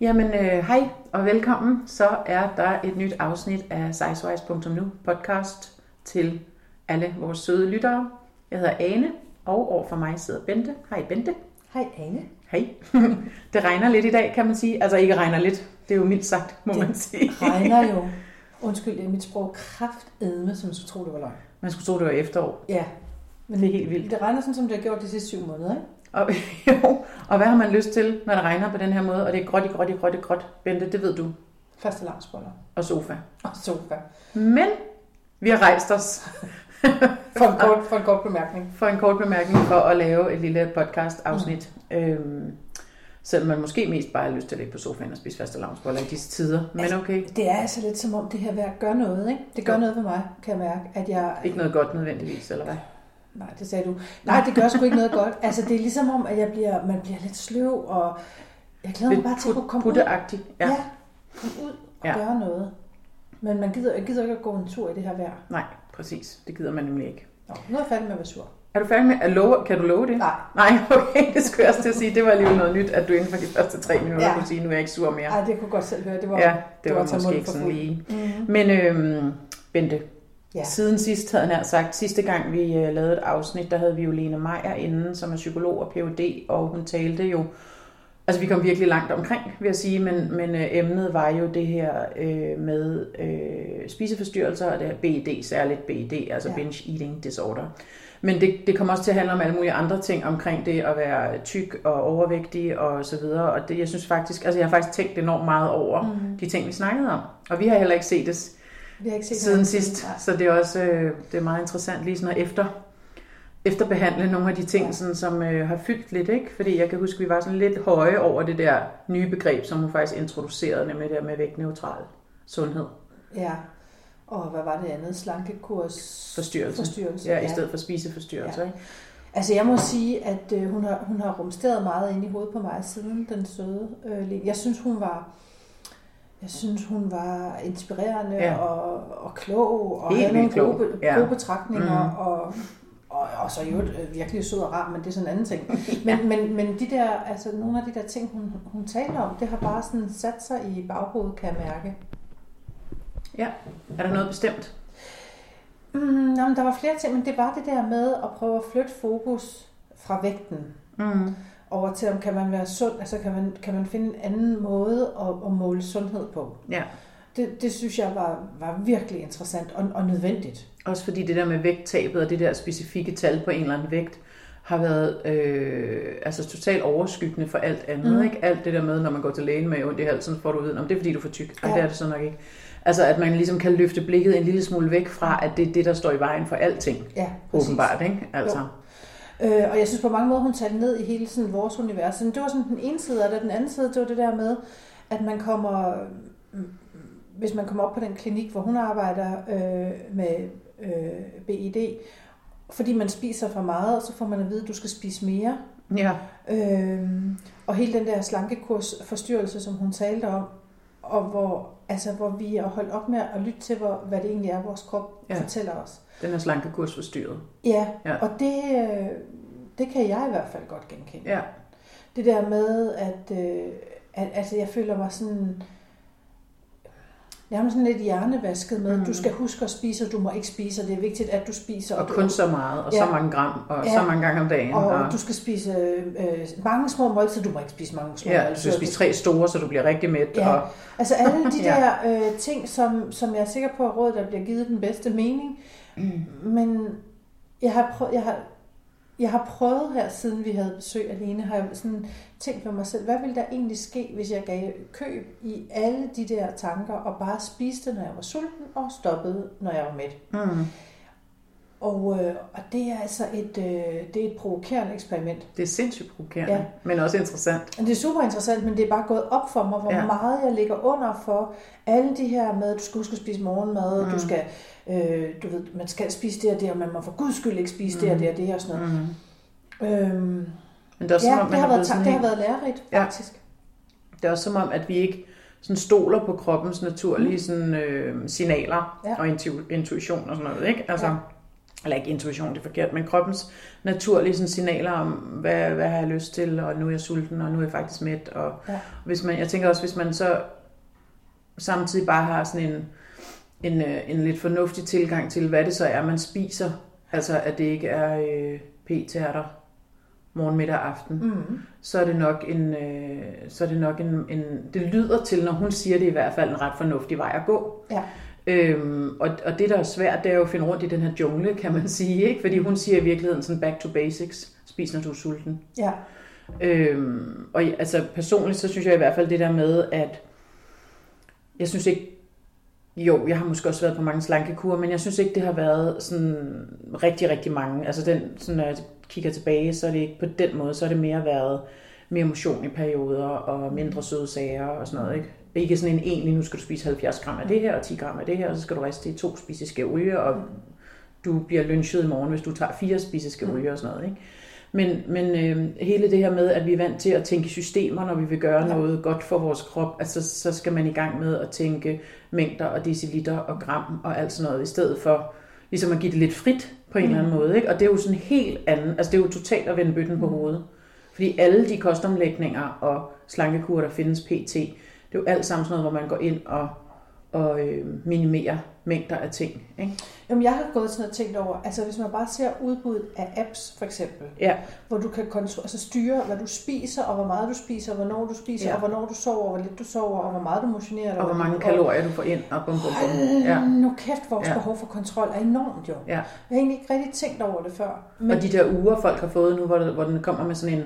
Jamen, øh, hej og velkommen. Så er der et nyt afsnit af sizewise.nu podcast til alle vores søde lyttere. Jeg hedder Ane, og over for mig sidder Bente. Hej Bente. Hej Ane. Hej. det regner lidt i dag, kan man sige. Altså ikke regner lidt, det er jo mildt sagt, må det man sige. regner jo, undskyld, det er mit sprog, kraftedme, som man skulle tro, det var løgn. Man skulle tro, det var efterår. Ja, Men det er helt vildt. det regner sådan, som det har gjort de sidste syv måneder, ikke? Og, jo, og hvad har man lyst til, når det regner på den her måde? Og det er gråt, gråt, gråt, gråt. Bente, det ved du. Første lavsboller Og sofa. og sofa. Men vi har rejst os For en kort, for en kort bemærkning. for en kort bemærkning for at lave et lille podcast-afsnit. Mm. Øhm, selvom man måske mest bare har lyst til at ligge på sofaen og spise faste lavnsboller i disse tider. Men Altså, okay, Det er altså lidt som om det her vejr gør noget, ikke? Det gør Jo. noget for mig, kan jeg mærke, at jeg... ikke noget godt nødvendigvis, eller hvad? Nej, det sagde du. Nej, det gør sgu ikke noget godt. Altså, det er ligesom om, at jeg bliver, man bliver lidt sløv, og jeg glæder mig Lidt bare til at kunne komme ud. Ja. Ja, komme ud og Ja. gøre noget. Men man gider, jeg gider ikke at gå en tur i det her vejr. Nej, præcis. Det gider man nemlig ikke. Nå, nu er jeg færdig med at være sur. Er du færdig med at love? Kan du love det? Nej, Nej, okay, det skulle jeg også til at sige. Det var alligevel noget nyt, at du inden for de første tre minutter Ja. kunne sige, nu er jeg ikke sur mere. Ej, det kunne godt selv høre. Det var, Ja, det, det var, var måske ikke for sådan lige. Mm-hmm. Men øhm, Bente, Ja. Siden sidst havde han sagt, sidste gang vi øh, lavede et afsnit, der havde vi jo Lene Meyer inden, som er psykolog og Ph.D., og hun talte jo, altså vi kom virkelig langt omkring, vil jeg sige, men, men øh, emnet var jo det her øh, med øh, spiseforstyrrelser, og det her BED, særligt BED, altså Ja. binge eating disorder. Men det, det kommer også til at handle om alle mulige andre ting omkring det at være tyk og overvægtig og så videre. Og det, jeg synes faktisk, altså jeg har faktisk tænkt enormt meget over Mm. de ting, vi snakkede om. Og vi har heller ikke set det Vi har ikke set siden sidst, Nej. så det er også øh, det er meget interessant lige sådan at efter, efterbehandle nogle af de ting, Ja. sådan, som øh, har fyldt lidt, ikke? Fordi jeg kan huske, vi var sådan lidt høje over det der nye begreb, som hun faktisk introducerede, nemlig det der med vægtneutral sundhed, Ja. Og hvad var det andet? Slankekurs? forstyrrelse. Forstyrrelse. Ja, i stedet for spiseforstyrrelse, ikke? Altså jeg må sige, at øh, hun, har, hun har rumsteret meget ind i hovedet på mig siden den søde øh. Jeg synes, hun var... Jeg synes, hun var inspirerende Ja. ja. og, og klog, og Helt havde nogle klog. gode, Ja. gode betragtninger, mm. og, og, og så jo øh, virkelig sød og rar, men det er sådan en anden ting. Men, men, men de der, altså, nogle af de der ting, hun, hun talte om, det har bare sådan sat sig i baghovedet, kan jeg mærke. Er der noget bestemt? Mm, jamen, der var flere ting, men det var det der med at prøve at flytte fokus fra vægten Mm. Over til, om kan man være sund, altså kan man, kan man finde en anden måde at, at måle sundhed på. Ja, Det, det synes jeg var, var virkelig interessant og, og nødvendigt. også fordi det der med vægttabet og det der specifikke tal på en eller anden vægt, har været øh, altså totalt overskyggende for alt andet. Mm. Ikke? Alt det der med, når man går til lægen med ondt i halsen, får du ud, om det er fordi, du er for tyk. Ja. Ja. det er det så nok ikke. Altså, at man ligesom kan løfte blikket en lille smule væk fra, at det er det, der står i vejen for alting. Ja, præcis. Åbenbart, ikke? Altså, Øh, og jeg synes på mange måder, hun talte ned i hele sådan vores univers. Men det var sådan den ene side af det. Den anden side, det var det der med, at man kommer, mm, hvis man kommer op på den klinik, hvor hun arbejder øh, med øh, BID, fordi man spiser for meget, så får man at vide, at du skal spise mere. ja. Øh, og hele den der slankekurs forstyrrelse, som hun talte om, og hvor, altså, hvor vi er holdt op med at lytte til, hvor, hvad det egentlig er, vores krop ja. fortæller os. Den er slankekurs forstyrret. Ja, Ja. ja. og det, øh, det kan jeg i hvert fald godt genkende. Ja. Det der med, at, øh, at altså, jeg føler mig sådan, nærmest sådan lidt hjernevasket med, Mm. du skal huske at spise, og du må ikke spise, og det er vigtigt, at du spiser. Og du- kun så meget, og så Ja. mange gram, og Ja. så mange gange om dagen. og du skal spise øh, mange små måltider, du må ikke spise mange små ja, du måltider. skal spise tre store, så du bliver rigtig mæt. Ja. Og, Altså alle de Ja. der øh, ting, som, som jeg er sikker på, at rådet der bliver givet den bedste mening. mm. Men jeg har, prøvet, jeg, har, jeg har prøvet her, siden vi havde besøg alene, har jeg sådan tænkt på mig selv, hvad ville der egentlig ske, hvis jeg gav køb i alle de der tanker, og bare spiste, når jeg var sulten, og stoppede, når jeg var mæt. Mm. Og, øh, og det er altså et, øh, det er et provokerende eksperiment. Det er sindssygt provokerende, ja. Men også interessant. Det er super interessant, men det er bare gået op for mig, hvor Ja. meget jeg ligger under for alle de her med, at du skal huske at spise morgenmad, Mm. mm. du skal, øh, du ved, man skal spise det og det, og man må for guds skyld ikke spise mm. det og det og det og sådan noget. Mm. Øhm, Men det er også ja, som om, man det har, været, sådan det har været lærerigt, Ja. faktisk. det er også som om, at vi ikke sådan stoler på kroppens naturlige sådan, øh, signaler Ja. og intu- intuition og sådan noget, ikke? Altså, Ja. Eller ikke intuition, det er forkert, men kroppens naturlige sådan, signaler om, hvad, hvad har jeg lyst til, og nu er jeg sulten, og nu er jeg faktisk mæt. Og Ja. hvis man, jeg tænker også, hvis man så samtidig bare har sådan en, en, øh, en lidt fornuftig tilgang til, hvad det så er, man spiser, altså at det ikke er øh, p-tærter morgen, middag og aften, Mm. så er det nok en, øh, så er det nok en, en, det lyder til, når hun siger det i hvert fald en ret fornuftig vej at gå. Ja. Øhm, og, og det, der er svært, det er jo at finde rundt i den her jungle, kan man sige, ikke? Fordi hun siger i virkeligheden sådan back to basics, spis når du er sulten. Ja. Øhm, og altså personligt, så synes jeg i hvert fald det der med, at jeg synes ikke, jo, jeg har måske også været på mange slankekurer, men jeg synes ikke, det har været sådan rigtig, rigtig mange. Altså den, sådan, når jeg kigger tilbage, så er det ikke på den måde, så er det mere været mere motion i perioder og mindre søde sager og sådan noget, ikke? Ikke sådan en egentlig, nu skal du spise 70 gram af det her og 10 gram af det her, og så skal du riste i to spiseske olie, og du bliver lynchet i morgen, hvis du tager fire spiseske olie og sådan noget, ikke? Men, men øh, hele det her med, at vi er vant til at tænke systemer, når vi vil gøre Ja. noget godt for vores krop, altså så skal man i gang med at tænke mængder og deciliter og gram og alt sådan noget, i stedet for ligesom at give det lidt frit på en eller anden måde. Ikke? Og det er jo sådan helt anden, altså det er jo totalt at vende bøtten på hovedet. Fordi alle de kostomlægninger og slankekurer, der findes pt., det er jo alt sammen sådan noget, hvor man går ind og, og øh, minimerer mængder af ting. Ikke? Jamen, jeg har gået sådan og tænkt over, altså hvis man bare ser udbuddet af apps for eksempel, Ja, hvor du kan kontro- altså styre, hvad du spiser, og hvor meget du spiser, og hvornår du spiser, Ja. og hvornår du sover, og hvor lidt du sover, og hvor meget du motionerer. og hvor mange kalorier du får ind, og bum, bum, bum. Ja. Nu kæft, vores Ja. behov for kontrol er enormt jo. Ja. Jeg har egentlig ikke rigtig tænkt over det før. Men Og de der uger, folk har fået nu, hvor, hvor den kommer med sådan en,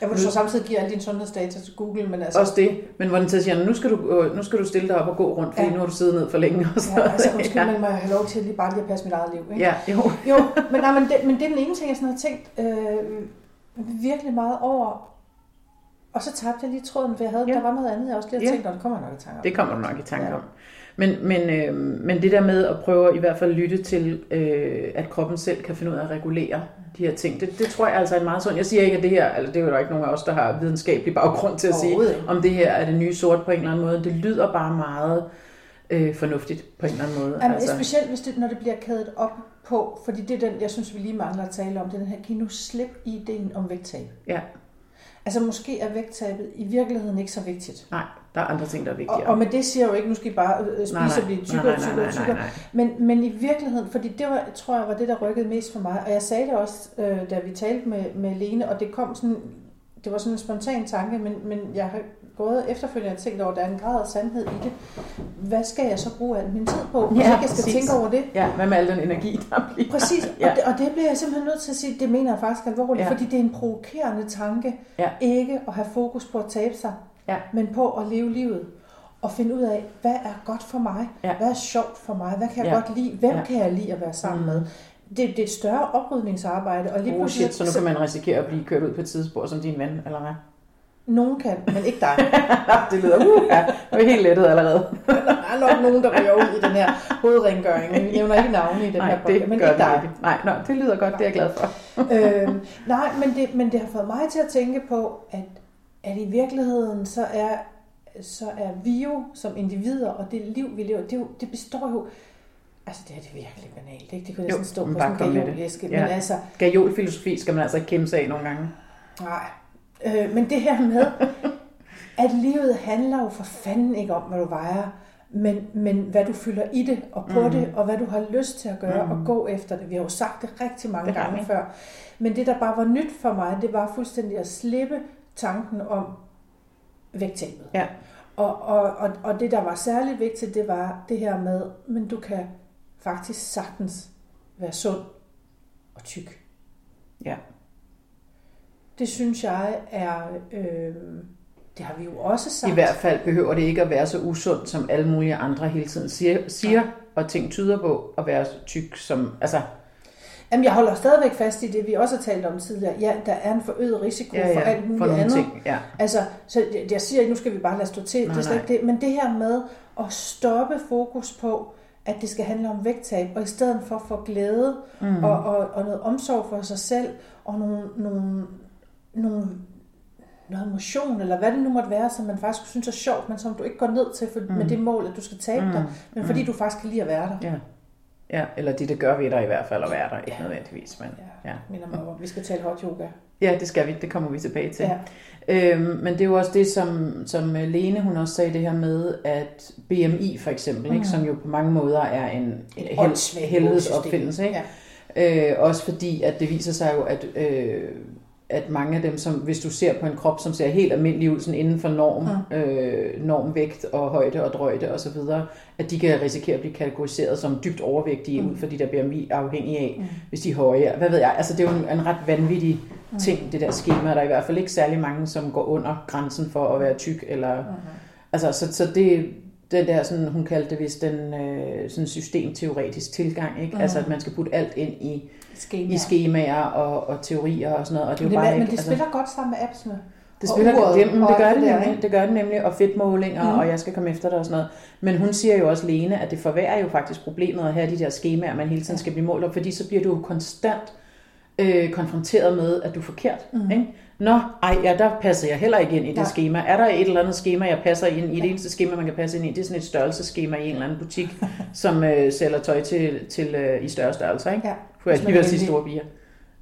jeg vil så samtidig give alle dine sundhedsdata til Google, men altså... også det, men hvor den så siger, nu skal, du, øh, nu skal du stille dig op og gå rundt, fordi ja. Ja. nu har du siddet ned for længe. Og sådan Ja, altså undskyld, men må jeg have lov til lige bare lige at passe mit eget liv, ikke? ja, jo. Jo, men, nej, men, det, men det er den ene ting, jeg sådan har tænkt øh, virkelig meget over. Og så tabte jeg lige tråden, for jeg havde, Ja. ja. der var noget andet, jeg også lige Ja. havde tænkt, og det kommer nok i tanke om. Det kommer du nok i tanke Ja. om. Men, men, øh, men det der med at prøve i hvert fald lytte til, øh, at kroppen selv kan finde ud af at regulere de her ting, det, det tror jeg altså er en meget sund. Jeg siger ikke, at det her, altså det er jo der ikke nogen af os, der har videnskabelig baggrund til at sige, om det her er det nye sort på en eller anden måde. Det lyder bare meget øh, fornuftigt på en eller anden måde. Jamen, altså. Specielt hvis det, når det bliver kædet op på, fordi det er den, jeg synes, vi lige mangler at tale om, det er den her, giv nu slip i ideen om vægttab. Ja, Altså måske er vægttabet i virkeligheden ikke så vigtigt. nej, der er andre ting, der er Og, vigtigere. og med det siger jeg jo ikke, nu skal I bare øh, spise Nej, nej. og blive tykkere og tykkere og tykkere. Men, men i virkeligheden, fordi det var, tror jeg var det, der rykkede mest for mig, og jeg sagde det også, øh, da vi talte med, med Lene, og det kom sådan, det var sådan en spontan tanke, men, men jeg har gået efterfølgende og tænkt over, at der er en grad af sandhed i det. Hvad skal jeg så bruge al min tid på, hvis Ja, ikke jeg skal præcis. tænke over det? Ja, hvad med al den energi, der bliver? Præcis, Ja. og, det, og det bliver jeg simpelthen nødt til at sige, det mener jeg faktisk alvorligt, ja. fordi det er en provokerende tanke, Ja. ikke at have fokus på at tabe sig, Ja. men på at leve livet. Og finde ud af, hvad er godt for mig? Ja. Hvad er sjovt for mig? Hvad kan jeg Ja. godt lide? Hvem Ja. kan jeg lide at være sammen Mm. med? Det, det er et større oprydningsarbejde, og lige Oh shit, så nu kan man risikere at blive kørt ud på et tidsspor som din ven, eller hvad? Nogen kan, men ikke dig. det lyder, uh, ja, det er helt lettet allerede. der er nok nogen, der ryger ud i den her hovedrengøring. Vi nævner ikke navne i den Nej, her podcast, men ikke dig. ikke. Nej, nå, det lyder godt, det er jeg glad for. øhm, nej, men det, men det har fået mig til at tænke på, at, at i virkeligheden så er, så er vi jo som individer, og det liv, vi lever, det, jo, det består jo... Altså, det er det virkelig banalt, ikke? Det kunne Jo, næsten stå men på sådan en gajolæske. Ja. Men altså, Gajolfilosofi skal man altså ikke kæmpe sig af nogle gange. nej. Øh, men det her med, at livet handler jo for fanden ikke om, hvad du vejer, men, men hvad du fylder i det og på Mhm. mm. det, og hvad du har lyst til at gøre mm. Mhm. og gå efter det. Vi har jo sagt det rigtig mange Det gange før. Men det, der bare var nyt for mig, det var fuldstændig at slippe tanken om vægttabet. Ja. Og, og, og, og det, der var særlig vigtigt, det var det her med, men du kan faktisk sagtens være sund og tyk. Ja. Det synes jeg er, øh, det har vi jo også sagt. I hvert fald behøver det ikke at være så usundt, som alle mulige andre hele tiden siger, siger og ting tyder på at være tyk som, altså, Jamen, jeg holder stadigvæk fast i det, vi også har talt om tidligere. Ja, der er en forøget risiko ja, for ja, alt for muligt nogle andet. ting. Ja. Altså, så jeg, jeg siger ikke, nu skal vi bare lade stå til, Nej, det er slet det. Men det her med at stoppe fokus på, at det skal handle om vægttab, og i stedet for få glæde Mm. og, og, og noget omsorg for sig selv, og nogle, nogle, nogle, noget motion, eller hvad det nu måtte være, som man faktisk synes er sjovt, men som du ikke går ned til for, Mm. med det mål, at du skal tabe mm. dig, men fordi Mm. du faktisk kan lide at være der. Ja. Ja, eller det, det gør vi der i hvert fald, at være der, ikke nødvendigvis. Men, Ja, minder mig om, vi skal tale hot yoga. Ja, det skal vi. Det kommer vi tilbage til. Ja. Øhm, men det er jo også det, som, som Lene hun også sagde det her med, at BMI for eksempel, ikke, som jo på mange måder er en Et hel, helvedes opfindelse. Ikke? Ja. Øh, også fordi, at det viser sig jo, at, øh, at mange af dem, som hvis du ser på en krop, som ser helt almindelig ud, sådan inden for norm, Mm. øh, normvægt og højde og drøjde osv., at de kan risikere at blive kategoriseret som dybt overvægtige Mm. ud for de der BMI, afhængig af, Mm. hvis de er høje. Hvad ved jeg? Altså, det er jo en, en ret vanvittig ting, det der schema. Der er i hvert fald ikke særlig mange, som går under grænsen for at være tyk. Eller, Mhm. altså, så, så det, den der, sådan, hun kaldte det vist den øh, sådan systemteoretisk tilgang. Ikke? Mhm. Altså, at man skal putte alt ind i, Skema. i skemaer og, og teorier og sådan noget. Og det er Men det, bare men ikke, det spiller godt sammen med appsene. det og spiller uret det, det, og det, gør det, det der, nemlig, det gør det nemlig, og fedtmålinger, mm. og jeg skal komme efter dig og sådan noget. Men hun siger jo også, Lene, at det forværrer jo faktisk problemet at have de der skemaer, man hele tiden skal blive målt op, fordi så bliver du jo konstant øh, konfronteret med, at du er forkert. Mm. Ikke? Nå, ej, ja, der passer jeg heller ikke ind i det Nej. skema. Er der et eller andet skema, jeg passer ind i? Det eneste skema, man kan passe ind i, det er sådan et størrelseskema i en eller anden butik, som øh, sælger tøj til, til øh, i større størrelser. Ikke? Ja, Kunne jeg lige sige store bier?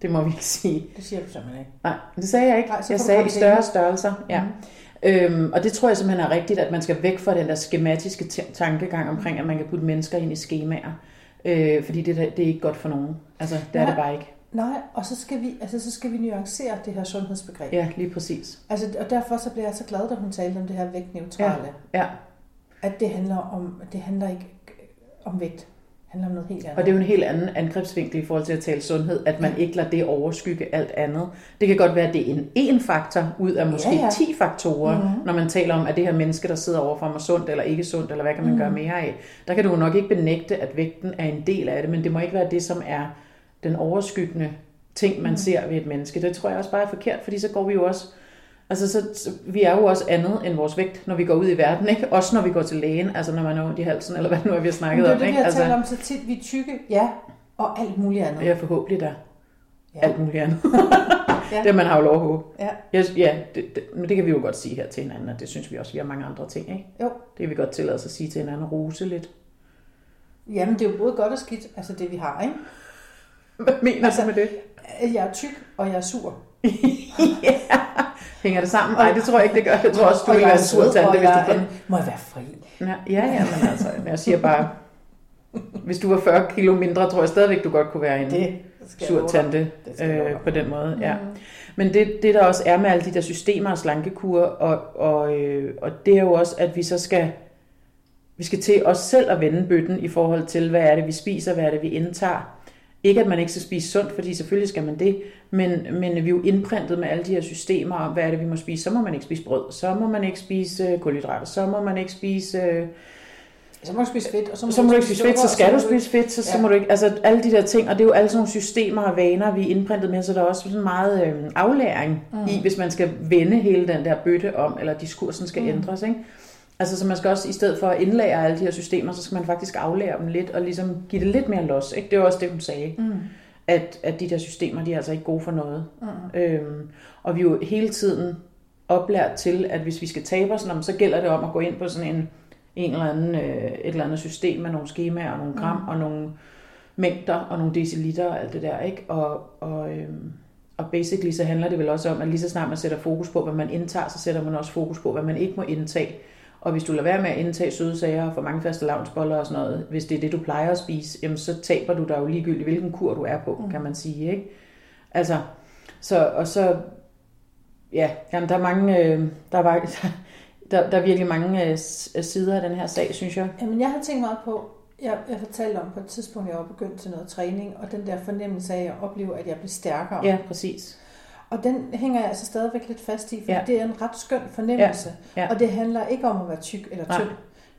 Det må vi ikke sige. det siger du simpelthen ikke. Nej, det sagde jeg ikke. Nej, jeg sagde i større det. størrelser. Ja. Mhm. Øhm, og det tror jeg simpelthen er rigtigt, at man skal væk fra den der skematiske tankegang omkring, at man kan putte mennesker ind i skemaer. Øh, fordi det, det er ikke godt for nogen. Altså, det er det bare ikke. Nej, og så skal vi, altså, så skal vi nuancere det her sundhedsbegreb. Ja, lige præcis. Altså, og derfor så bliver jeg så glad, da hun talte om det her vægtneutrale. Ja. At det handler om, det handler ikke om vægt. Det handler om noget helt andet. Og det er jo en helt anden angrebsvinkel i forhold til at tale sundhed, at man ikke lader det overskygge alt andet. Det kan godt være, at det er en én faktor ud af måske Ja, ja. 10 faktorer, Mhm. når man taler om, at det her menneske, der sidder overfor mig, sundt eller ikke sundt, eller hvad kan man Mhm. gøre mere af. Der kan du jo nok ikke benægte, at vægten er en del af det, men det må ikke være det, som er den overskyggende ting, man Mhm. ser ved et menneske. Det tror jeg også bare er forkert, fordi så går vi jo også Altså, så, vi er jo også andet end vores vægt, når vi går ud i verden, ikke? Også når vi går til lægen, altså når man er ondt i halsen, eller hvad nu er, vi har snakket det er om, det, vi ikke? har Altså, talt om så tit. Vi er tykke, ja, og alt muligt andet. ja, forhåbentlig da. Ja. alt muligt andet. Ja. Det man har jo lov at håbe. Ja. Yes, ja, det, det, men det kan vi jo godt sige her til hinanden, og det synes vi også, vi har mange andre ting, ikke? Jo. Det kan vi godt tillade os at sige til hinanden, rose lidt. Jamen, det er jo både godt og skidt, altså det vi har, ikke? Hvad mener Altså- du med det? Jeg er tyk, og jeg er sur. ja. Hænger det sammen? Nej, det tror jeg ikke, det gør. Jeg tror også, du Og vil jeg være er sur tante, hvis du kun... Må jeg være fri? Ja, ja, ja, men altså, men jeg siger bare, hvis du var 40 kilo mindre, tror jeg stadigvæk, du godt kunne være en Det sur tante øh, på den måde. Ja. Mm. Men det, det der også er med alle de der systemer og slankekur, og, og, øh, og det er jo også, at vi så skal, vi skal til os selv at vende bøtten i forhold til, hvad er det, vi spiser, hvad er det, vi indtager. Ikke at man ikke skal spise sundt, fordi selvfølgelig skal man det, men, men vi er jo indprintet med alle de her systemer om, hvad er det, vi må spise. Så må man ikke spise brød, så må man ikke spise øh, kulhydrater, så må man ikke spise... Øh, Så må du spise fedt, og så må, så må du ikke spise fedt, så skal og du spise fedt, så, så Ja. må du ikke, altså alle de der ting, og det er jo alle sådan nogle systemer og vaner, vi er indprintet med, så der er også sådan meget øh, aflæring Mm. i, hvis man skal vende hele den der bøtte om, eller diskursen skal mm. ændres, ikke? Altså, så man skal også, i stedet for at indlære alle de her systemer, så skal man faktisk aflære dem lidt, og ligesom give det lidt mere los, ikke? Det var også det, hun sagde, Mm. at, at de der systemer, de er altså ikke gode for noget. Mm. Øhm, og vi er jo hele tiden oplært til, at hvis vi skal tabe os, så gælder det om at gå ind på sådan en, en eller anden, øh, et eller andet system med nogle skemaer og nogle gram Mm. mm. og nogle mængder og nogle deciliter og alt det der, ikke? Og, og, øhm, og basically så handler det vel også om, at lige så snart man sætter fokus på, hvad man indtager, så sætter man også fokus på, hvad man ikke må indtage. Og hvis du lader være med at indtage søde sager og for mange faste lavnsboller og sådan noget, hvis det er det, du plejer at spise, jamen så taber du dig jo ligegyldigt, hvilken kur du er på, Mm. kan man sige, ikke? Altså, så, og så, ja, jamen, der er mange, øh, der, var, der, der er virkelig mange øh, s- sider af den her sag, synes jeg. Jamen, jeg har tænkt meget på, jeg, jeg fortalte om på et tidspunkt, jeg var begyndt til noget træning, og den der fornemmelse af at opleve, at jeg blev stærkere. Ja, præcis. Og den hænger jeg altså stadigvæk lidt fast i, for ja. Ja. det er en ret skøn fornemmelse. Ja, ja. Og det handler ikke om at være tyk eller Nej. tynd.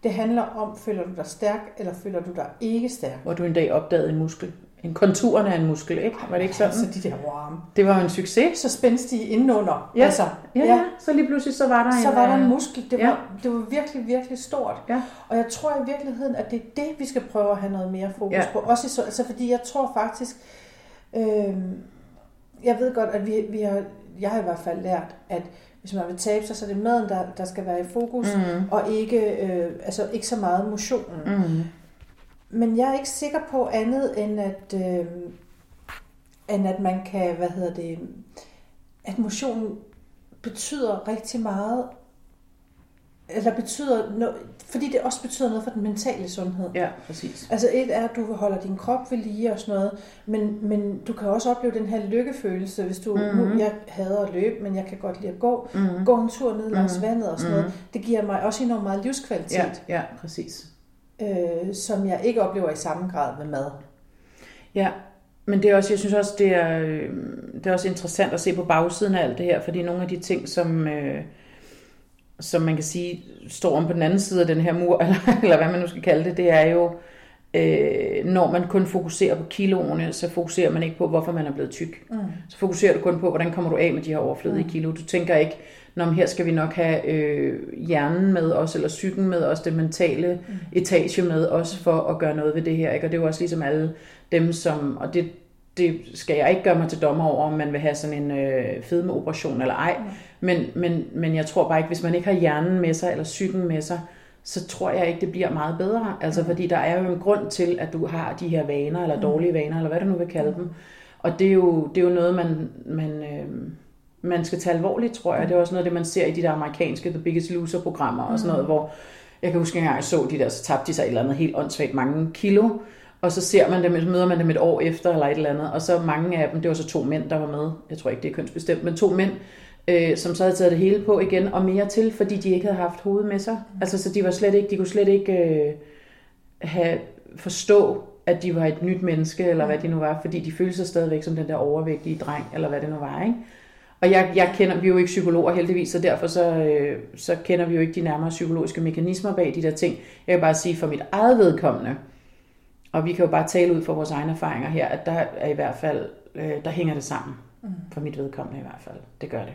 Det handler om, føler du dig stærk, eller føler du dig ikke stærk. Hvor du en dag opdagede en muskel. En konturen af en muskel, ikke? Var det ikke sådan? Altså de der arme. Det var jo en succes. Så spændstige indenunder. Ja. Altså, Ja, ja. Så lige pludselig så var der Så en... var der en øh, muskel. Det var, ja. det var virkelig, virkelig stort. Ja. Og jeg tror i virkeligheden, at det er det, vi skal prøve at have noget mere fokus Ja. på. Også i, så- altså, fordi jeg tror faktisk, øh, jeg ved godt, at vi, vi har, jeg har i hvert fald lært, at hvis man vil tabe sig, så er det maden, der, der skal være i fokus, mm. Og ikke, øh, altså ikke så meget motionen. mm, men jeg er ikke sikker på andet end at, øh, end at man kan, hvad hedder det, at motion betyder rigtig meget, eller betyder, no, fordi det også betyder noget for den mentale sundhed. Ja, præcis. Altså et er, at du holder din krop ved lige og sådan noget, men, men du kan også opleve den her lykkefølelse, hvis du, mm-hmm. nu, jeg hader at løbe, men jeg kan godt lide at gå, mm-hmm. gå en tur ned langs mm-hmm. vandet og sådan noget. Det giver mig også enormt meget livskvalitet. Ja, ja præcis. Øh, som jeg ikke oplever i samme grad med mad. Ja, men det er også, jeg synes også, det er, øh, det er også interessant at se på bagsiden af alt det her, fordi nogle af de ting, som, øh, som man kan sige, står om på den anden side af den her mur, eller, eller hvad man nu skal kalde det, det er jo, øh, når man kun fokuserer på kiloene, så fokuserer man ikke på, hvorfor man er blevet tyk. Mm. Så fokuserer du kun på, hvordan kommer du af med de her overflødige mm. kilo. Du tænker ikke, når her skal vi nok have øh, hjernen med os, eller psyken med os, det mentale mm. etage med os, for at gøre noget ved det her. Ikke? Og det er jo også ligesom alle dem, som, og det, det skal jeg ikke gøre mig til dommer over, om man vil have sådan en øh, fedmeoperation eller ej. Mm. Men, men, men jeg tror bare ikke, hvis man ikke har hjernen med sig, eller psyken med sig, så tror jeg ikke, det bliver meget bedre. Altså, mm. fordi der er jo en grund til, at du har de her vaner, eller dårlige vaner, eller hvad du nu vil kalde dem. Og det er jo, det er jo noget, man, man, øh, man skal tage alvorligt, tror jeg. Det er også noget af det, man ser i de der amerikanske The Biggest Loser-programmer, og sådan noget, hvor jeg kan huske, at jeg så de der, så tabte de sig et eller andet helt åndssvagt mange kilo, og så ser man dem, så møder man dem et år efter, eller et eller andet, og så mange af dem, det var så to mænd, der var med, jeg tror ikke, det er kønsbestemt, men to mænd, øh, som så havde taget det hele på igen, og mere til, fordi de ikke havde haft hovedet med sig. Altså, så de var slet ikke, de kunne slet ikke øh, have, forstå, at de var et nyt menneske, eller hvad de nu var, fordi de følte sig stadigvæk som den der overvægtige dreng, eller hvad det nu var, ikke? Og jeg, jeg kender, vi er jo ikke psykologer heldigvis, så derfor så, øh, så kender vi jo ikke de nærmere psykologiske mekanismer bag de der ting. Jeg kan bare sige for mit eget vedkommende, og vi kan jo bare tale ud fra vores egne erfaringer her, at der er i hvert fald, øh, der hænger det sammen. Mm. For mit vedkommende i hvert fald. Det gør det.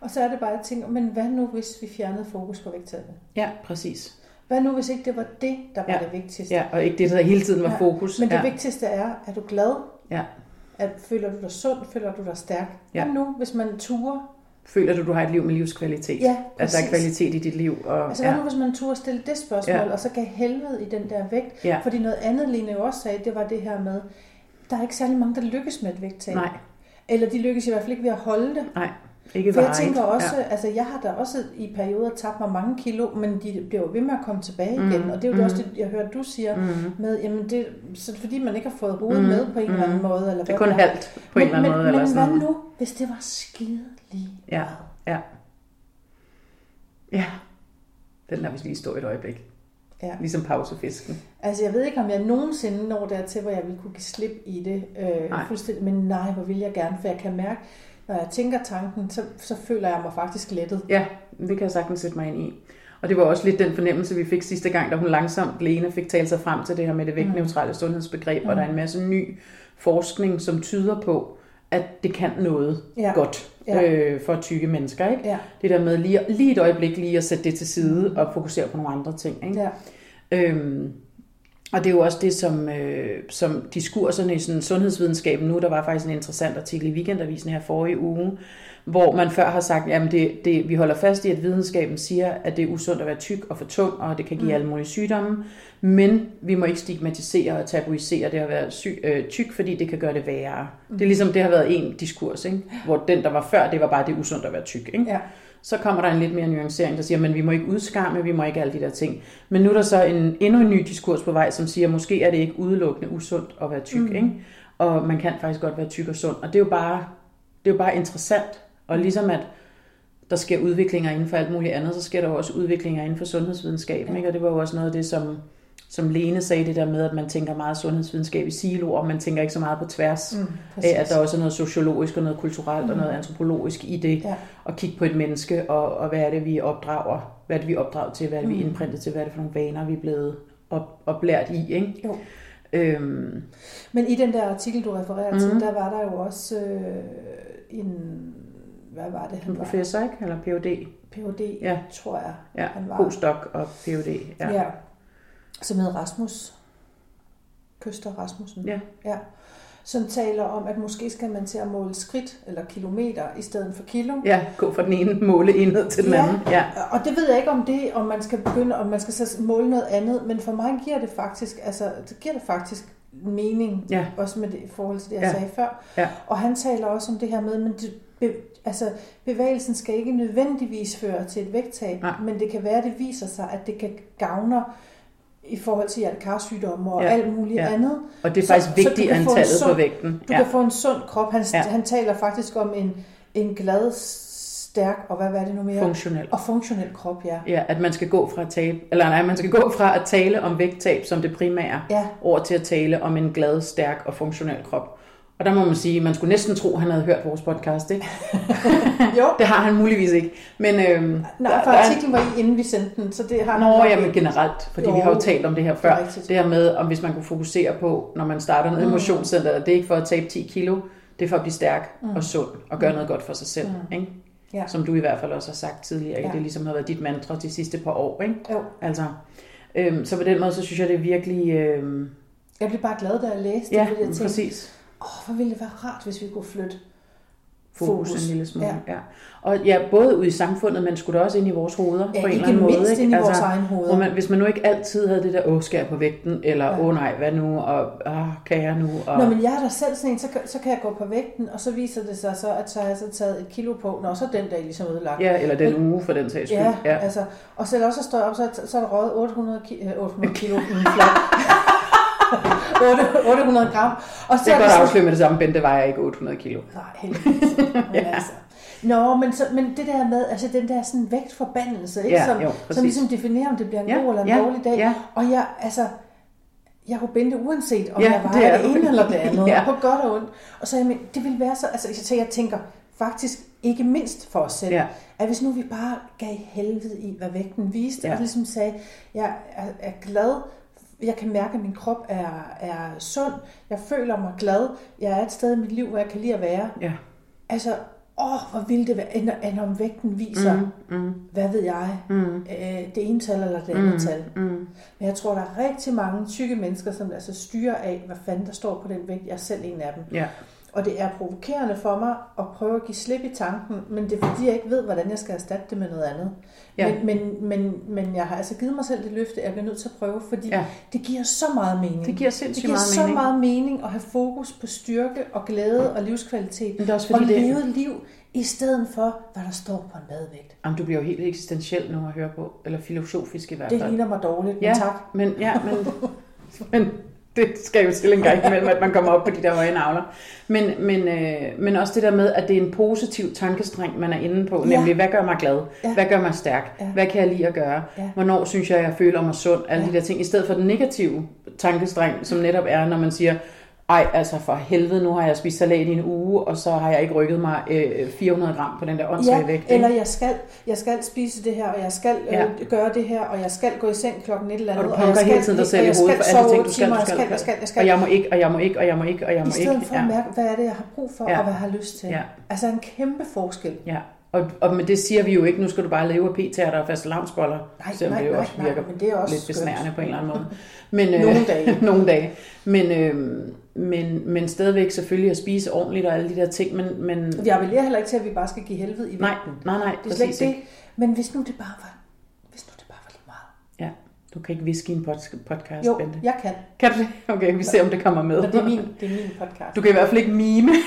Og så er det bare, at tænke, men hvad nu, hvis vi fjernede fokus på vægttabet? Ja, præcis. Hvad nu, hvis ikke det var det, der var ja. det vigtigste? Ja, og ikke det, der hele tiden var ja. fokus. Men det ja. vigtigste er, er du glad? Ja. At, føler du dig sund? Føler du dig stærk? Ja. Hvad nu, hvis man turer? Føler du, du har et liv med livskvalitet? Ja, præcis. At der er kvalitet i dit liv? Og, altså hvad nu, hvis man turer stille det spørgsmål, ja. og så gav helvede i den der vægt? Ja. Fordi noget andet, Lene jo også sagde, det var det her med, der er ikke særlig mange, der lykkes med et vægttab. Nej. Eller de lykkes i hvert fald ikke ved at holde det. Nej. Ikke For jeg tænker også, ja. altså jeg har da også i perioder tabt mig mange kilo, men de bliver jo ved med at komme tilbage igen. Mm. Og det er jo mm. også det, jeg hører, du siger mm. med, jamen det, så fordi man ikke har fået hovedet mm. med på en mm. eller anden måde. Eller det er kun halvt på men, en eller anden men, måde. Men eller sådan. hvad nu, hvis det var skide lige Ja, ja. Ja, den lader vi lige stå et øjeblik. Ja. Ligesom pausefisken. Altså, jeg ved ikke, om jeg nogensinde når dertil, hvor jeg vil kunne give slip i det. Øh, Nej. fuldstændig. Men nej, hvor vil jeg gerne, for jeg kan mærke, når jeg tænker tanken, så, så føler jeg mig faktisk lettet. Ja, det kan jeg sagtens sætte mig ind i. Og det var også lidt den fornemmelse, vi fik sidste gang, da hun langsomt, Lene, fik talt sig frem til det her med det vægtneutrale sundhedsbegreb, mm. og der er en masse ny forskning, som tyder på, at det kan noget Ja. godt Ja. øh, for tykke mennesker. Ikke? Ja. Det der med lige, lige et øjeblik lige at sætte det til side og fokusere på nogle andre ting. Ikke? Ja. Øhm, og det er jo også det, som, øh, som diskurserne i sådan sundhedsvidenskaben nu, der var faktisk en interessant artikel i Weekendavisen her forrige uge, hvor man før har sagt, at det, det, vi holder fast i, at videnskaben siger, at det er usundt at være tyk og for tung, og det kan give Mm. alle mulige sygdomme, men vi må ikke stigmatisere og tabuisere det at være syg, øh, tyk, fordi det kan gøre det værre. Det er ligesom, det har været en diskurs, ikke? hvor den, der var før, det var bare, det er usundt at være tyk. Ikke? Ja. Så kommer der en lidt mere nuancering, der siger, men vi må ikke udskamme, vi må ikke alle de der ting. Men nu er der så en, endnu en ny diskurs på vej, som siger, måske er det ikke udelukkende usundt at være tyk, Mm. mm. ikke? og man kan faktisk godt være tyk og sund. Og det er jo bare, det er jo bare interessant. Og ligesom at der sker udviklinger inden for alt muligt andet, så sker der også udviklinger inden for sundhedsvidenskaben. Ja. Ikke? Og det var jo også noget af det, som, som Lene sagde, det der med, at man tænker meget sundhedsvidenskab i siloer, og man tænker ikke så meget på tværs Mm, af, at der også er noget sociologisk og noget kulturelt mm. og noget antropologisk i det. Ja. At kigge på et menneske, og, og hvad er det, vi opdrager? Hvad er det, vi er opdraget til? Hvad er det, vi er Mm. indprintet til? Hvad er det for nogle vaner, vi er blevet op, oplært i? Ikke? Jo. Øhm, Men i den der artikel, du refererer mm. Til, der var der jo også øh, en, hvad var det, han en var? professor, ikke? Eller Ph.D. Ph.D., Ja. tror jeg, Ja, han var. postdoc og Ph.D. Ja. Ja. Som hed Rasmus. Køster Rasmussen. Ja. ja. som taler om, at måske skal man til at måle skridt eller kilometer i stedet for kilo. Ja, gå fra den ene måleenhed til den Ja. anden. Ja. Og det ved jeg ikke om det, om man skal begynde, om man skal så måle noget andet, men for mig giver det faktisk, altså det giver det faktisk mening, Ja. også med det, i forhold til det, jeg Ja. sagde før. Ja. Og han taler også om det her med, men det, be, altså bevægelsen skal ikke nødvendigvis føre til et vægttab, Nej. men det kan være, at det viser sig, at det kan gavne i forhold til hjertekarsygdomme og Ja. alt muligt Ja. andet. Og det er Så- faktisk så du vigtigt en antallet på sund- vægten. Du Ja. kan få en sund krop. Han, Ja. han taler faktisk om en, en glad, stærk og hvad var det nu mere? Funktionel. Og funktionel krop, ja. Ja, at man skal gå fra at tabe, eller nej, man skal gå fra at tale om vægttab som det primære, Ja, over til at tale om en glad, stærk og funktionel krop. Og der må man sige, man skulle næsten tro, at han havde hørt vores podcast, ikke? jo. Det har han muligvis ikke. Men, øhm, Nej, for der er- artiklen var i, inden vi sendte den, så det har han Nå, nok ja, men ikke. generelt, fordi Jo, vi har jo talt om det her før. det. Det her med, om hvis man kunne fokusere på, når man starter i Mm. motionscenteret, det er ikke for at tabe 10 kilo, det er for at blive stærk Mm. og sund og gøre noget godt for sig selv. Mm. Ikke? Ja. Som du i hvert fald også har sagt tidligere, ikke? Ja. det ligesom har været dit mantra de sidste par år. Ikke? Jo. Altså, øhm, så på den måde, så synes jeg, det er virkelig... Øhm, Jeg blev bare glad, da jeg læste ja, det, fordi jeg tænkte, præcis. Åh, hvor ville det være rart, hvis vi kunne flytte Fokus, Fokus. en lille smule. Ja. Ja. Og ja, både ud i samfundet, men skulle da også ind i vores hoveder ja, på en eller anden måde. ikke? ind i vores Altså, egen hoved. Hvor man, hvis man nu ikke altid havde det der, åh, skal jeg på vægten, eller Ja. åh nej, hvad nu, og ah, kan jeg nu, og... Nå, men jeg er da selv sådan en, så, kan- så kan jeg gå på vægten, og så viser det sig så, at så har jeg så taget et kilo på, når så den dag ligesom ødelagt. Ja, eller den uge for den sags skyld. Ja, ja. altså, og selv også står jeg op, så, så er der røget 800, ki- øh, 800 kilo i en flot. 8 800 gram. Og så Det er godt afsløre med det samme, Bente vejer ikke 800 kilo. Nej, heldigvis. Ja. altså. Nå, men, så, men det der med, altså den der sådan vægtforbandelse, ikke? Ja, som, jo, som præcis. ligesom definerer, om det bliver en Ja, god eller en ja, dårlig dag. ja. Og jeg, altså, jeg er jo bente uanset, om Ja, jeg det vejer er det, du. ene eller det andet, Ja. på godt og ondt. Og så jeg, men, det ville være så, altså så jeg tænker faktisk ikke mindst for os selv, Ja. at hvis nu vi bare gav helvede i, hvad vægten viste, Ja. og ligesom sagde, jeg er, er glad, jeg kan mærke, at min krop er, er sund, jeg føler mig glad, jeg er et sted i mit liv, hvor jeg kan lide at være. Ja. Altså, åh, hvor ville det være, end, end om vægten viser, mm. Mm, hvad ved jeg, mm, øh, det ene tal eller det andet mm, tal. mm. Men jeg tror, der er rigtig mange tykke mennesker, som altså styrer af, hvad fanden der står på den vægt. Jeg er selv en af dem. Ja. Og det er provokerende for mig at prøve at give slip i tanken, men det er fordi, jeg ikke ved, hvordan jeg skal erstatte det med noget andet. Ja. Men, men, men, men jeg har altså givet mig selv det løfte, at jeg bliver nødt til at prøve, fordi Ja. det giver så meget mening. Det giver det sindssygt giver meget så mening. meget mening at have fokus på styrke og glæde og livskvalitet. Men det er også Og fordi, det, leve et liv i stedet for, hvad der står på en badevægt. Jamen, du bliver jo helt eksistentiel nu at høre på, eller filosofisk i hvert Det fald. ligner mig dårligt, men Ja. tak. Men, ja, men, men det skal jo til en gang imellem, at man kommer op på de der høje navler. Men, men, øh, men også det der med, at det er en positiv tankestreng, man er inde på. Ja. Nemlig, hvad gør mig glad? Ja. Hvad gør mig stærk? Ja. Hvad kan jeg lide at gøre? Ja. Hvornår synes jeg, jeg føler mig sund? Alle Ja. de der ting. I stedet for den negative tankestreng, som netop er, når man siger, ej, altså for helvede, nu har jeg spist salat i en uge, og så har jeg ikke rykket mig øh, 400 gram på den der åndssvage Ja, vægt. ikke? eller jeg skal, jeg skal spise det her, og jeg skal Ja. øh, gøre det her, og jeg skal gå i seng klokken et eller Og andet. du jeg punker skal, hele tiden dig selv og i jeg hovedet for alle ting, du skal, du jeg skal, jeg skal, jeg skal. Og jeg må ikke, og jeg må ikke, og jeg må ikke, og jeg må I stedet ikke. for at mærke, hvad er det, jeg har brug for, Ja. og hvad jeg har lyst til. Ja. Altså en kæmpe forskel. Ja, og, og med det siger vi jo ikke, nu skal du bare leve af p-tærter og faste lavnsboller, Nej, selvom nej, det jo nej, også nej, virker men det er også lidt skønt. besnærende på en eller anden måde. Men, øh, Nogle dage. nogle dage. Men, øh, men, men stadigvæk selvfølgelig at spise ordentligt og alle de der ting, men, men Vi appellerer heller ikke til, at vi bare skal give helvede i nej, vægten. nej, nej, Det er slet ikke det. Men hvis nu det bare var, hvis nu det bare var lige meget. Ja, du kan ikke viske i en pod- podcast, Jo, Bente. jeg kan. Kan du det? Okay, vi ser, om det kommer med. Men det er min, det er min podcast. Du kan i hvert fald ikke mime.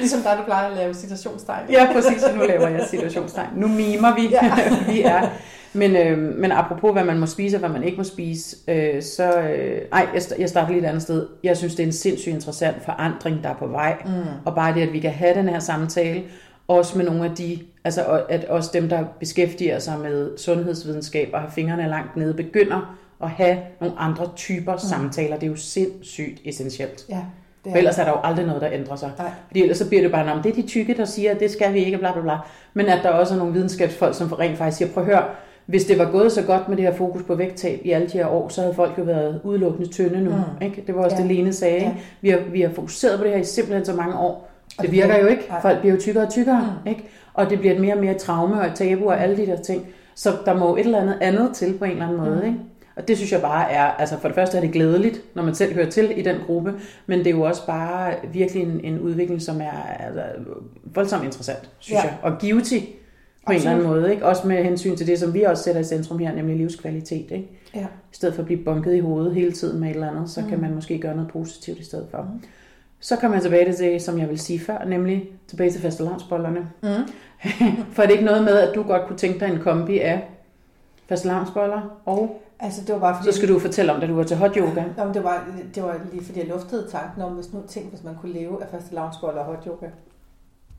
Ligesom dig, du plejer at lave citationstegn. Ja, præcis. Nu laver jeg situationstegn. Nu mimer vi. Ja. vi er. Men, øh, men apropos, hvad man må spise og hvad man ikke må spise, øh, så... Øh, ej, jeg, jeg starter lige et andet sted. Jeg synes, det er en sindssygt interessant forandring, der er på vej. Mm. Og bare det, at vi kan have den her samtale, også med nogle af de, altså at også dem, der beskæftiger sig med sundhedsvidenskab og har fingrene langt nede, begynder at have nogle andre typer mm. samtaler. Det er jo sindssygt essentielt. Ja, det For ellers er der jo aldrig noget, der ændrer sig. Nej. Fordi ellers så bliver det bare, om det er de tykke, der siger, at det skal vi ikke, bla bla bla. Men at der også er nogle videnskabsfolk, som rent faktisk siger, prøv at høre, hvis det var gået så godt med det her fokus på vægttab i alle de her år, så havde folk jo været udelukkende tynde nu. Mm. Ikke? Det var også Ja. det, Lene sagde. Ja. Vi, har, vi har fokuseret på det her i simpelthen så mange år. Og Det virker jo ikke. Nej. Folk bliver jo tykkere og tykkere. Mm. Ikke? Og det bliver et mere og mere traume og et tabu og alle de der ting. Så der må jo et eller andet andet til på en eller anden måde. Mm. Ikke? Og det synes jeg bare er, altså for det første er det glædeligt, når man selv hører til i den gruppe, men det er jo også bare virkelig en, en udvikling, som er altså, voldsomt interessant, synes Ja. jeg. Og givetig på en eller anden måde, ikke? Også med hensyn til det, som vi også sætter i centrum her, nemlig livskvalitet, ikke? Ja. I stedet for at blive bunket i hovedet hele tiden med et eller andet, så mm. kan man måske gøre noget positivt i stedet for. Mm. Så kommer jeg tilbage til det, som jeg vil sige før, nemlig tilbage til fastelavnsbollerne. Mm. for er det ikke noget med, at du godt kunne tænke dig en kombi af fastelavnsboller, og Altså, det var bare fordi... så skal du fortælle om, da du var til hot yoga. Nå, men det, var, det var lige fordi, jeg luftede tanken om, hvis nu tænk, hvis man kunne leve af faste og hot yoga.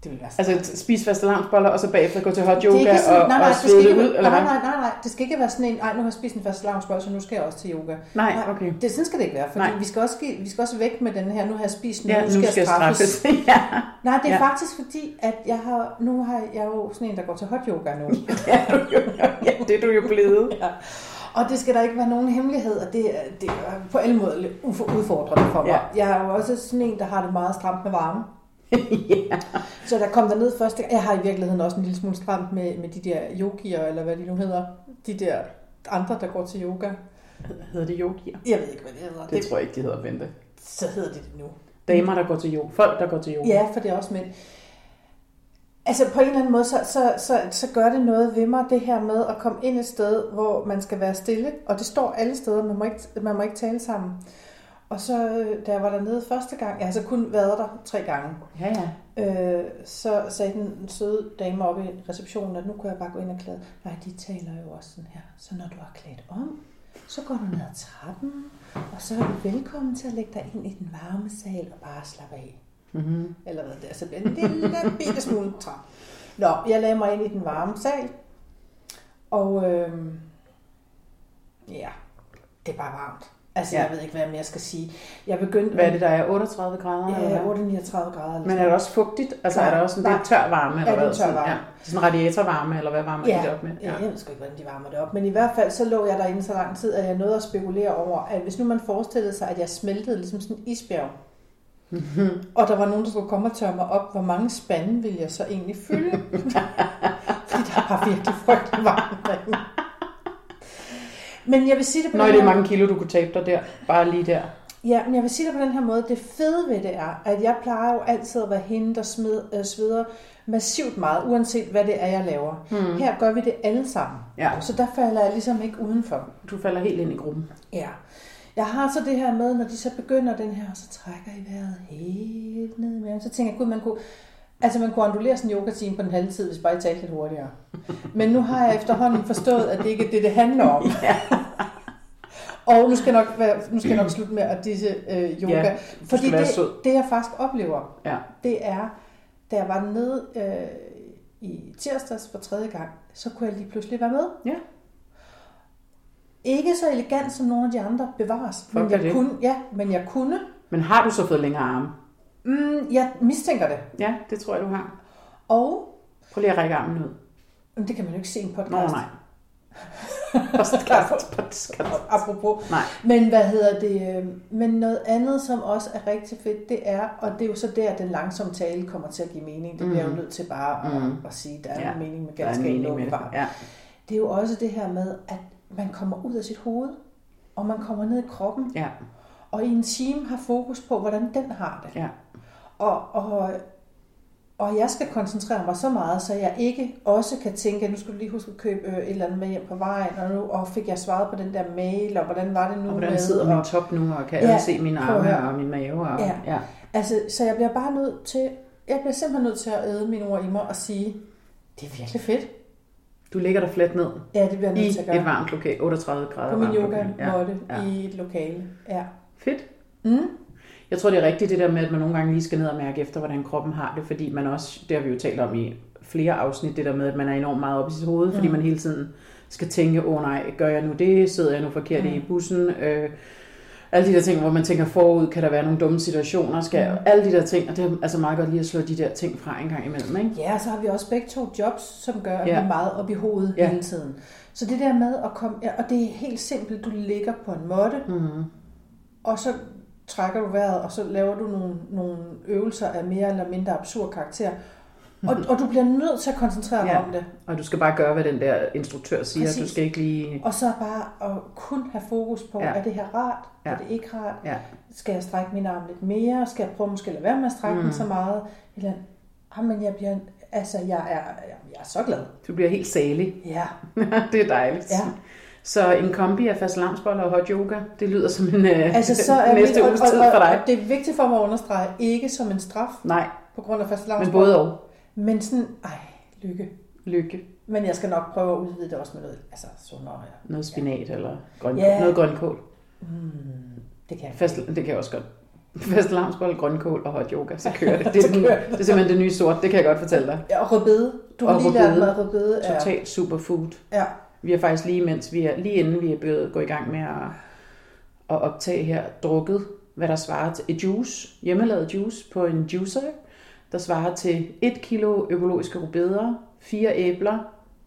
Det ville være så Altså spise fastelavnsboller, og så bagefter gå til hot yoga det sådan, og, nej, nej, og det skal svede ikke, ud, eller nej, nej, nej, nej, det skal ikke være sådan en, ej, nu har jeg spist en fast lavnsbold, så nu skal jeg også til yoga. Nej, okay. Det, sådan skal det ikke være, fordi Nej. vi skal, også, vi skal også væk med den her, nu har jeg spist noget, Ja, nu skal jeg straffes. ja. Nej, det er Ja. ja. faktisk fordi, at jeg har, nu har jeg jo sådan en, der går til hot yoga nu. det du jo, ja, det er du jo blevet. ja. Og det skal der ikke være nogen hemmelighed, og det, det er på alle måder udfordrende for mig. Ja. Jeg er jo også sådan en, der har det meget stramt med varme. ja. Så der kom der ned første gang. Jeg har i virkeligheden også en lille smule stramt med, med de der yogier, eller hvad de nu hedder. De der andre, der går til yoga. Hedder det yogier? Jeg ved ikke, hvad det hedder. Det tror jeg ikke, de hedder Bente. Så hedder det det nu. Damer, der går til yoga. Folk, der går til yoga. Ja, for det er også mænd. Altså på en eller anden måde, så, så, så, så gør det noget ved mig, det her med at komme ind et sted, hvor man skal være stille. Og det står alle steder, man må ikke, man må ikke tale sammen. Og så, øh, da jeg var dernede første gang, jeg har så kun været der tre gange, ja. ja. øh, så sagde den søde dame oppe i receptionen, at nu kunne jeg bare gå ind og klæde. Nej, de taler jo også sådan her. Så når du har klædt om, så går du ned ad trappen, og så er du velkommen til at lægge dig ind i den varme sal og bare slappe af. Mm-hmm. Eller hvad det er, så bliver en lille bitte smule træt. Nå, jeg lagde mig ind i den varme sal, og øh, ja, det er bare varmt. Altså, Ja. ja. jeg ved ikke, hvad jeg skal sige. Jeg begyndte... Hvad er det, der er 38 grader? eller Ja, hvad? 39 grader. Eller Men er det også fugtigt? Altså er der også en del tør varme? Eller det er tør Sådan, varme. Ja. Sådan radiatorvarme, eller hvad varmer Ja, de det op med? ja. jeg ved sgu ikke, hvordan de varmer det op. Men i hvert fald, så lå jeg derinde så lang tid, at jeg nåede at spekulere over, at hvis nu man forestillede sig, at jeg smeltede ligesom sådan en isbjerg, og der var nogen, der skulle komme og tørre mig op, hvor mange spande ville jeg så egentlig fylde? Fordi der var virkelig frygtelig varmt derinde. Men jeg vil sige det på Nå, den det er her- mange kilo, du kunne tabe dig der. Bare lige der. Ja, men jeg vil sige det på den her måde. Det fede ved det er, at jeg plejer jo altid at være hende, der smed, øh, sveder massivt meget, uanset hvad det er, jeg laver. Hmm. Her gør vi det alle sammen. Ja. Så der falder jeg ligesom ikke udenfor. Du falder helt ind i gruppen. Ja. Jeg har så det her med, når de så begynder den her, og så trækker i vejret helt ned i maven. Så tænker jeg, gud, man kunne, altså man kunne ondulere sådan en yoga-time på en halv tid, hvis bare jeg talte lidt hurtigere. Men nu har jeg efterhånden forstået, at det ikke er det, det handler om. Ja. Og nu skal jeg nok, være, nu skal jeg nok slutte med at disse øh, yoga. Ja, fordi det, det, jeg faktisk oplever, Ja. det er, da jeg var nede øh, i tirsdags for tredje gang, så kunne jeg lige pludselig være med. Ja. Ikke så elegant som nogle af de andre bevares. Fuck men jeg det. kunne, ja, men jeg kunne. Men har du så fået længere arme? Mm, jeg mistænker det. Ja, det tror jeg, du har. Og Prøv lige at række armen ud. men det kan man jo ikke se i en podcast. Nå, nej. Podcast, podcast. Apropos. Nej. Men hvad hedder det? øh, Men noget andet, som også er rigtig fedt, det er, og det er jo så der, den langsomme tale kommer til at give mening. Det bliver jeg jo nødt til bare at, Mhm. at sige, der er Ja, en mening med er en mening med det. Ja. Det er jo også det her med, at man kommer ud af sit hoved, og man kommer ned i kroppen, ja, og i en time har fokus på, hvordan den har det. ja. Og, og, og jeg skal koncentrere mig så meget, så jeg ikke også kan tænke, at nu skal du lige huske at købe øh, et eller andet med hjem på vejen, og nu og fik jeg svaret på den der mail, og hvordan var det nu Og hvordan med, sidder og, min top nu, og kan Ja, jeg se mine arme og min mave? Og, Ja. ja. Altså, så jeg bliver bare nødt til, jeg bliver simpelthen nødt til at æde mine ord i mig og sige, det er virkelig fedt. Du ligger der fladt ned Ja, det bliver nødt til at gøre. et varmt lokale, 38 grader på min yoga lokale. Ja. ja. i et lokale. Ja. Fedt. Mm. Jeg tror, det er rigtigt det der med, at man nogle gange lige skal ned og mærke efter, hvordan kroppen har det, fordi man også, det har vi jo talt om i flere afsnit, det der med, at man er enormt meget op i sit hoved, fordi Mm. man hele tiden skal tænke, åh oh, nej, gør jeg nu det, sidder jeg nu forkert Mm. i bussen, øh, alle de der ting, hvor man tænker forud, kan der være nogle dumme situationer, skal, Mm. alle de der ting, og det er altså meget godt lige at slå de der ting fra en gang imellem, ikke? Ja, og så har vi også begge to jobs, som gør, at Ja. vi er meget op i hovedet Ja. hele tiden. Så det der med at komme, ja, og det er helt simpelt, du ligger på en måtte, Mm. og så trækker du vejret, og så laver du nogle, nogle øvelser af mere eller mindre absurd karakter. Og, og du bliver nødt til at koncentrere dig Ja. om det. Og du skal bare gøre, hvad den der instruktør siger. Præcis. Du skal ikke lige... Og så bare at kun have fokus på, Ja. er det her rart? Ja. Er det ikke rart? Ja. Skal jeg strække min arm lidt mere? Skal jeg prøve måske at lade være med at strække mm. den så meget? Eller, ah, men jeg bliver, altså jeg er, jeg er så glad. Du bliver helt salig. Ja, det er dejligt. ja. Så en kombi af fast og hot yoga, det lyder som en øh, Altså så er næste uges tid for dig. det er vigtigt for mig at understrege, ikke som en straf Nej, på grund af fast men både og. Men sådan, ej, lykke. Lykke. Men jeg skal nok prøve at udvide det også med noget, altså sundere. Ja. Noget spinat eller grøn, Ja. noget grønkål. Mm, det kan jeg. Fast, det kan jeg også godt. Fast grønkål og hot yoga, så kører det. Det er, den, det. er simpelthen det nye sort, det kan jeg godt fortælle dig. Ja, og rødbede. Du har Og lige lært rødbede. mig, at rødbede er... Totalt superfood. Ja, Vi har faktisk lige mens vi er, lige inden vi er blevet gå i gang med at, at optage her, drukket, hvad der svarer til et juice, hjemmelavet juice på en juicer, der svarer til 1 kilo økologiske rubeder, fire æbler,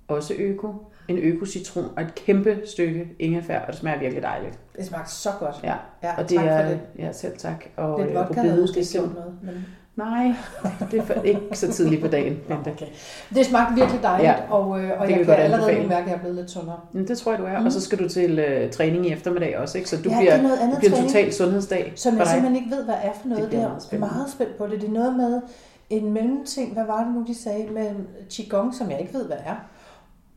også øko, en øko-citron og et kæmpe stykke ingefær, og det smager virkelig dejligt. det smagte så godt. Ja, Ja, og det tak er, for det. ja, selv tak. Og Lidt øh, vodka rubede, måske det er sim- noget. Men... Nej, det er ikke så tidligt på dagen. Bente. Okay. Det smagte virkelig dejligt, Ja, og, øh, og kan jeg kan godt allerede anbefale. mærke, at jeg er blevet lidt sundere. Men det tror jeg, du er. Mm. Og så skal du til øh, træning i eftermiddag også, ikke? Så du Ja, bliver, det er noget andet det bliver en total sundhedsdag Som jeg dig. simpelthen ikke ved, hvad er for noget. Det Det, det meget er spændende. meget spændt på det. Det er noget med en mellemting. Hvad var det nu, de sagde? Med Qigong, som jeg ikke ved, hvad er.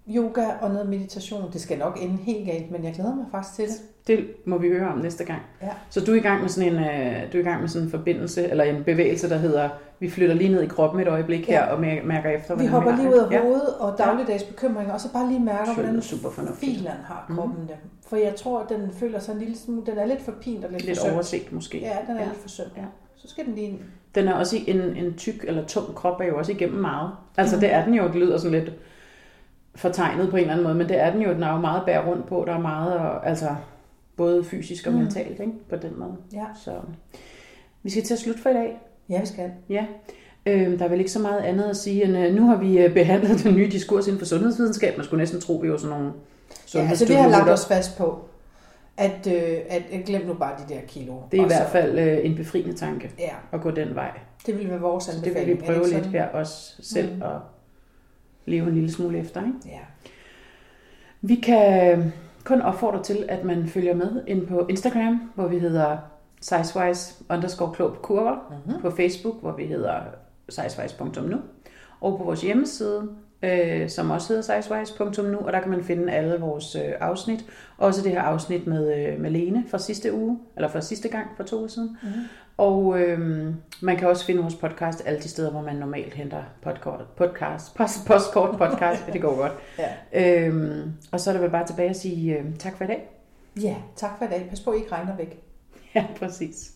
Yoga og noget meditation. Det skal nok ende helt galt, men jeg glæder mig faktisk til det. Det må vi høre om næste gang. Ja. Så du er i gang med sådan en, øh, du er i gang med sådan en forbindelse, eller en bevægelse, der hedder, vi flytter lige ned i kroppen et øjeblik her, Ja. og mær- mærker efter, Vi hopper lige ud af Ja. hovedet og dagligdags bekymringer, og så bare lige mærker, lyder hvordan super filen har Mhm. kroppen det. For jeg tror, at den føler sig en lille smule, den er lidt for pint og lidt, Lidt for søm. overset måske. Ja, den er Ja. lidt for søm. Ja. Så skal den lige... Den er også i en, en tyk eller tung krop, er jo også igennem meget. Altså Mhm. det er den jo, det lyder sådan lidt fortegnet på en eller anden måde, men det er den jo, den er jo meget bær rundt på, der er meget, og, altså både fysisk og Mhm. mentalt, ikke? på den måde. Ja, Så vi skal til at slutte for i dag. ja vi skal. Ja, øh, der er vel ikke så meget andet at sige, end øh, nu har vi øh, behandlet den nye diskurs inden for sundhedsvidenskab. Man skulle næsten tro, vi var sådan nogle Ja, altså vi har lagt os fast på, at, øh, at, at glem nu bare de der kilo. Det er i hvert fald øh, en befriende tanke Ja, at gå den vej. det vil være vores Så det anbefaling. vil vi prøve lidt her også selv Mm. at leve en lille smule efter. Ikke? Ja. Vi kan kun opfordre til, at man følger med ind på Instagram, hvor vi hedder sizewise underscore klog på kurver. Mm-hmm. På Facebook, hvor vi hedder sizewise.nu. Og på vores hjemmeside, øh, som også hedder sizewise.nu, og der kan man finde alle vores øh, afsnit. Også det her afsnit med, øh, med Lene fra sidste uge, eller fra sidste gang for to uger siden. Mm-hmm. Og øh, man kan også finde vores podcast alle de steder, hvor man normalt henter podcast, podcast post, postkort podcast. det går godt. Ja. Øhm, og så er der vel bare tilbage at sige øh, tak for i dag. ja, tak for i dag. Pas på, I ikke regner væk. Ja, præcis.